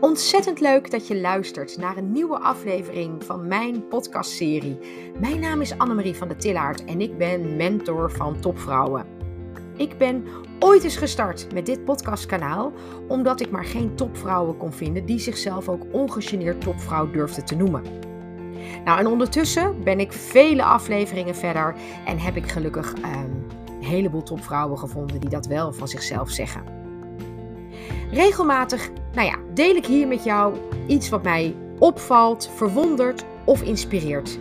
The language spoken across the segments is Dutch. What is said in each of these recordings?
Ontzettend leuk dat je luistert naar een nieuwe aflevering van mijn podcastserie. Mijn naam is Annemarie van der Tillaert en ik ben mentor van topvrouwen. Ik ben ooit eens gestart met dit podcastkanaal omdat ik maar geen topvrouwen kon vinden die zichzelf ook ongegeneerd topvrouw durfden te noemen. Nou, en ondertussen ben ik vele afleveringen verder en heb ik gelukkig ehm, een heleboel topvrouwen gevonden die dat wel van zichzelf zeggen. Regelmatig deel ik hier met jou iets wat mij opvalt, verwondert of inspireert.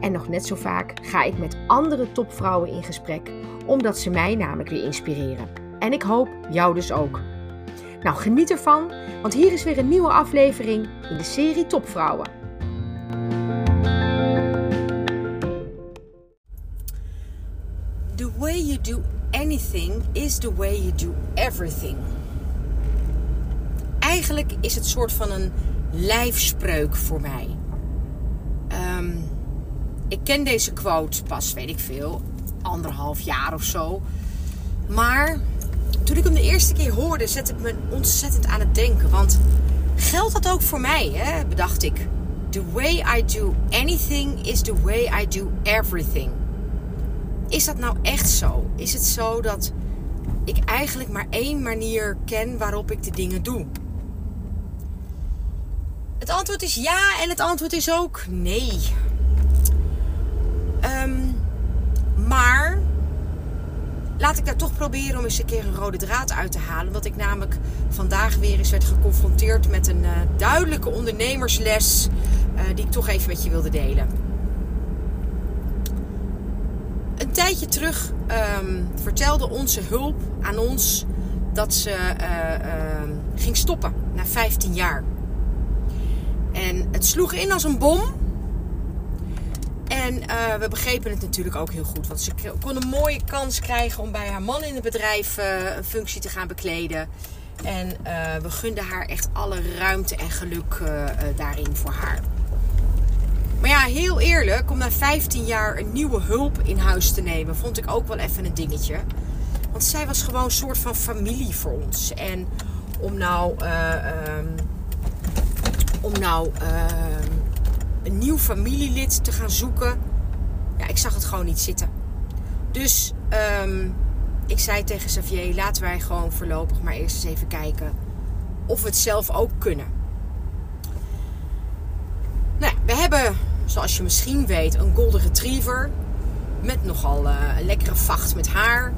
En nog net zo vaak ga ik met andere topvrouwen in gesprek, omdat ze mij namelijk weer inspireren. En ik hoop jou dus ook. Nou, geniet ervan, want hier is weer een nieuwe aflevering in de serie Topvrouwen. The way you do anything is the way you do everything eigenlijk is het soort van een lijfspreuk voor mij. Ehm, ik ken deze quote pas, weet ik veel, anderhalf jaar of zo. Maar toen ik hem de eerste keer hoorde, zette het me ontzettend aan het denken. Want geldt dat ook voor mij, hè? bedacht ik. The way I do anything is the way I do everything. Is dat nou echt zo? Is het zo dat ik eigenlijk maar één manier ken waarop ik de dingen doe? Het antwoord is ja en het antwoord is ook nee. Ehm, maar laat ik daar toch proberen om eens een keer een rode draad uit te halen. Omdat ik namelijk vandaag weer eens werd geconfronteerd met een uh, duidelijke ondernemersles uh, die ik toch even met je wilde delen. Een tijdje terug um, vertelde onze hulp aan ons dat ze uh, ging stoppen na 15 jaar. En het sloeg in als een bom. En uh, we begrepen het natuurlijk ook heel goed. Want ze kon een mooie kans krijgen om bij haar man in het bedrijf uh, een functie te gaan bekleden. En uh, we gunden haar echt alle ruimte en geluk daarin voor haar. Maar ja, heel eerlijk, om na 15 jaar een nieuwe hulp in huis te nemen, vond ik ook wel even een dingetje. Want zij was gewoon een soort van familie voor ons. En om nou ehm, om nou ehm, een nieuw familielid te gaan zoeken. Ja, ik zag het gewoon niet zitten. Dus um, ik zei tegen Xavier, laten wij gewoon voorlopig maar eerst eens even kijken of we het zelf ook kunnen. Nou, we hebben, zoals je misschien weet, een golden retriever met nogal uh, een lekkere vacht met haar.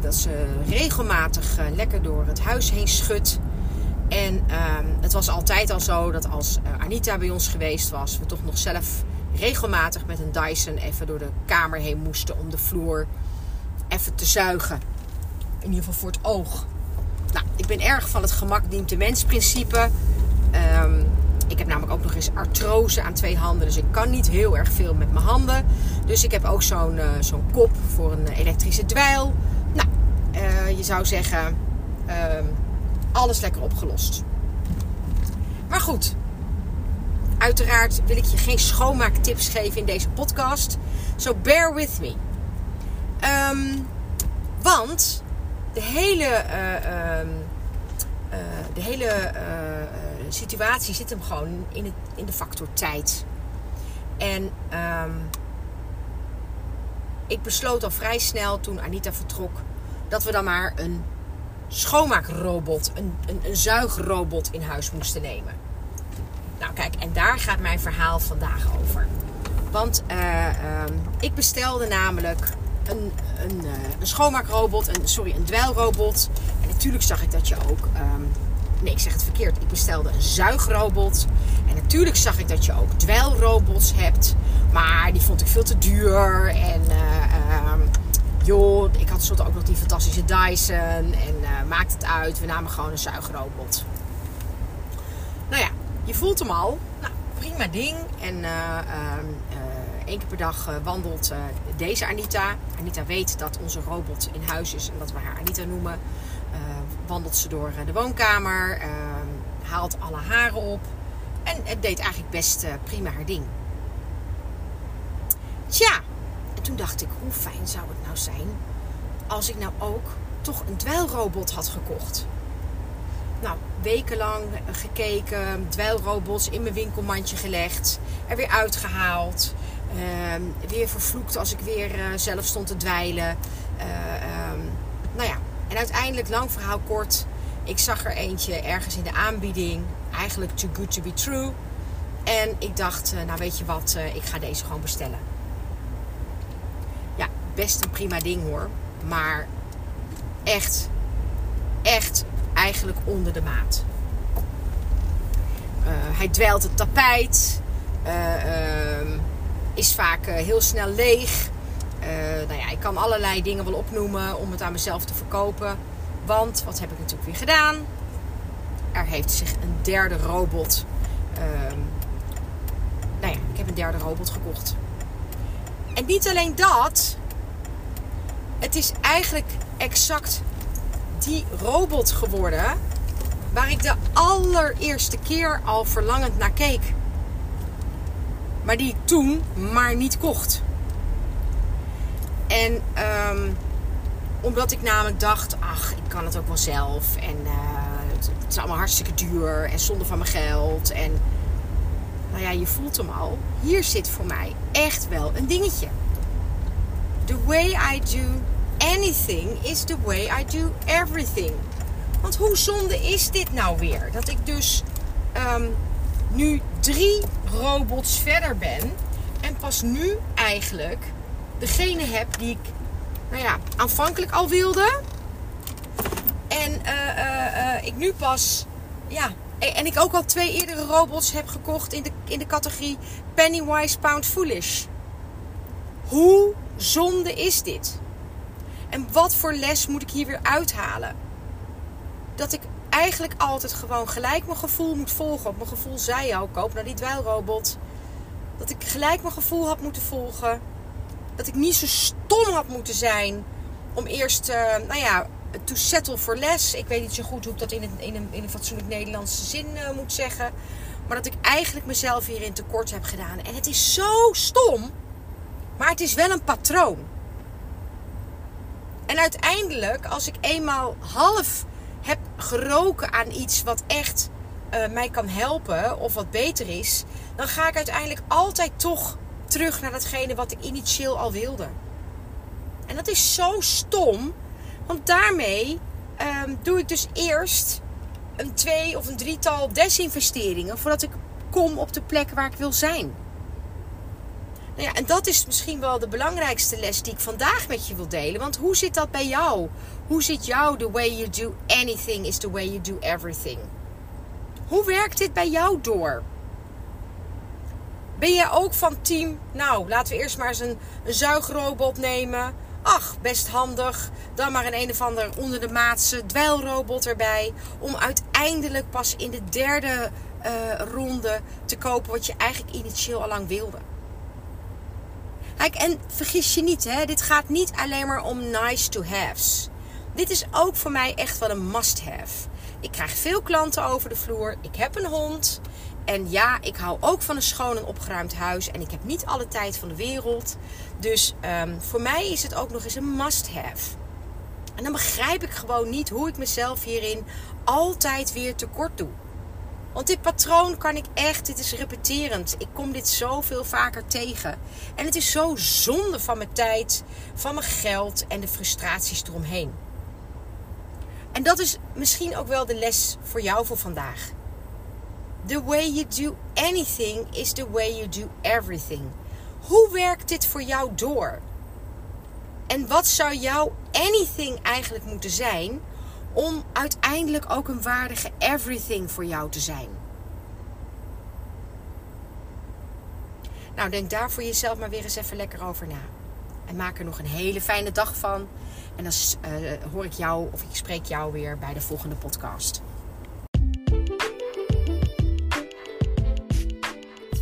Dat ze regelmatig uh, lekker door het huis heen schudt. En um, het was altijd al zo dat als uh, Anita bij ons geweest was, we toch nog zelf regelmatig met een Dyson even door de kamer heen moesten om de vloer even te zuigen. In ieder geval voor het oog. Nou, ik ben erg van het gemak dient de mens principe. Um, ik heb namelijk ook nog eens artrose aan twee handen. Dus ik kan niet heel erg veel met mijn handen. Dus ik heb ook zo'n zo'n kop voor een elektrische dweil. Nou, uh, je zou zeggen... Uh, alles lekker opgelost. Maar goed, uiteraard wil ik je geen schoonmaaktips geven in deze podcast. So bear with me. Um, want de hele, uh, um, uh, de hele uh, situatie zit hem gewoon in, het, in de factor tijd. En um, ik besloot al vrij snel toen Anita vertrok dat we dan maar een schoonmaakrobot, een, een, een zuigrobot in huis moesten nemen. Nou kijk, en daar gaat mijn verhaal vandaag over. Want uh, uh, ik bestelde namelijk een, een, uh, een schoonmaakrobot, een, sorry, een dweilrobot. En natuurlijk zag ik dat je ook, um, nee ik zeg het verkeerd, ik bestelde een zuigrobot. En natuurlijk zag ik dat je ook dweilrobots hebt. Maar die vond ik veel te duur en... Um, joh, ik had soort ook nog die fantastische Dyson. En uh, maakt het uit. We namen gewoon een zuigrobot. Nou ja, je voelt hem al. Nou, prima ding. En uh, één keer per dag wandelt deze Anita. Anita weet dat onze robot in huis is en dat we haar Anita noemen. wandelt ze door de woonkamer. Ehm, haalt alle haren op. En het deed eigenlijk best prima haar ding. En toen dacht ik, hoe fijn zou het nou zijn als ik nou ook toch een dweilrobot had gekocht. nou, wekenlang gekeken, dweilrobots in mijn winkelmandje gelegd, er weer uitgehaald. Ehm, weer vervloekt als ik weer uh, zelf stond te dweilen. Uh, nou ja, en uiteindelijk, lang verhaal kort, ik zag er eentje ergens in de aanbieding. Eigenlijk too good to be true. En ik dacht, uh, nou weet je wat, ik ga deze gewoon bestellen. Best een prima ding hoor. Maar echt, echt eigenlijk onder de maat. hij dwelt het tapijt. Uh, is vaak eh, heel snel leeg. Nou ja, ik kan allerlei dingen wel opnoemen om het aan mezelf te verkopen. Want wat heb ik natuurlijk weer gedaan? Er heeft zich een derde robot. Uh, nou ja, ik heb een derde robot gekocht. En niet alleen dat. Het is eigenlijk exact die robot geworden. Waar ik de allereerste keer al verlangend naar keek. Maar die ik toen maar niet kocht. En um, omdat ik namelijk dacht, ach, ik kan het ook wel zelf. En uh, het, is allemaal hartstikke duur en zonde van mijn geld. En nou ja, je voelt hem al. Hier zit voor mij echt wel een dingetje. The way I do anything is the way I do everything. Want hoe zonde is dit nou weer? Dat ik dus um, nu drie robots verder ben. En pas nu eigenlijk degene heb die ik nou ja, aanvankelijk al wilde. En uh, uh, ik nu pas, ja, en ik ook al twee eerdere robots heb gekocht in de, in de categorie Pennywise Pound Foolish. Hoe zonde is dit? En wat voor les moet ik hier weer uithalen? Dat ik eigenlijk altijd gewoon gelijk mijn gevoel moet volgen. Mijn gevoel zei ook, koop naar die dweilrobot. Dat ik gelijk mijn gevoel had moeten volgen. Dat ik niet zo stom had moeten zijn om eerst, uh, nou ja, to settle for less. Ik weet niet zo goed hoe ik dat in een, in een, in een fatsoenlijk Nederlandse zin uh, moet zeggen. Maar dat ik eigenlijk mezelf hierin tekort heb gedaan. En het is zo stom. Maar het is wel een patroon. En uiteindelijk, als ik eenmaal half heb geroken aan iets wat echt uh, mij kan helpen of wat beter is, dan ga ik uiteindelijk altijd toch terug naar datgene wat ik initieel al wilde. En dat is zo stom, want daarmee um, doe ik dus eerst een twee of een drietal desinvesteringen voordat ik kom op de plek waar ik wil zijn. Nou ja, en dat is misschien wel de belangrijkste les die ik vandaag met je wil delen. Want hoe zit dat bij jou? Hoe zit jou the way you do anything is the way you do everything? Hoe werkt dit bij jou door? Ben jij ook van team? Nou, laten we eerst maar eens een, zuigrobot nemen. Ach, best handig. Dan maar een een of ander onder de maatse dweilrobot erbij. Om uiteindelijk pas in de derde uh, ronde te kopen wat je eigenlijk initieel al lang wilde. Kijk, en vergis je niet, hè, dit gaat niet alleen maar om nice to haves. Dit is ook voor mij echt wel een must have. Ik krijg veel klanten over de vloer. Ik heb een hond. En ja, ik hou ook van een schoon en opgeruimd huis. En ik heb niet alle tijd van de wereld. Dus um, voor mij is het ook nog eens een must have. En dan begrijp ik gewoon niet hoe ik mezelf hierin altijd weer tekort doe. Want dit patroon kan ik echt, dit is repeterend. Ik kom dit zoveel vaker tegen. En het is zo zonde van mijn tijd, van mijn geld en de frustraties eromheen. En dat is misschien ook wel de les voor jou voor vandaag. The way you do anything is the way you do everything. Hoe werkt dit voor jou door? En wat zou jouw anything eigenlijk moeten zijn om uiteindelijk ook een waardige everything voor jou te zijn. Nou, denk daar voor jezelf maar weer eens even lekker over na. En maak er nog een hele fijne dag van. En dan uh, hoor ik jou of ik spreek jou weer bij de volgende podcast.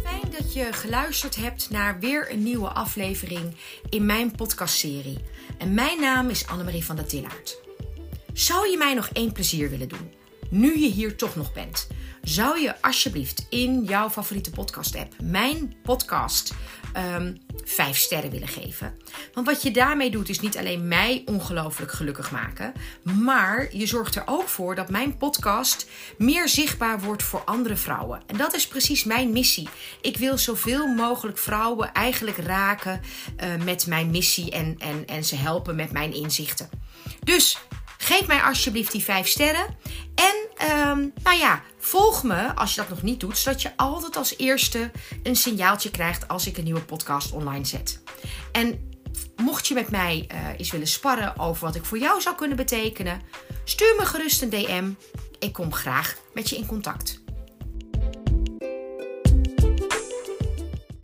Fijn dat je geluisterd hebt naar weer een nieuwe aflevering in mijn podcastserie. En mijn naam is Annemarie van der Tillaert. Zou je mij nog één plezier willen doen? Nu je hier toch nog bent, zou je alsjeblieft in jouw favoriete podcast-app mijn podcast um, vijf sterren willen geven. Want wat je daarmee doet, is niet alleen mij ongelooflijk gelukkig maken, maar je zorgt er ook voor dat mijn podcast meer zichtbaar wordt voor andere vrouwen. En dat is precies mijn missie. Ik wil zoveel mogelijk vrouwen eigenlijk raken uh, met mijn missie en, en, en ze helpen met mijn inzichten. Dus geef mij alsjeblieft die vijf sterren. En um, nou ja, volg me als je dat nog niet doet, zodat je altijd als eerste een signaaltje krijgt als ik een nieuwe podcast online zet. En mocht je met mij eens willen sparren over wat ik voor jou zou kunnen betekenen, stuur me gerust een DM. Ik kom graag met je in contact.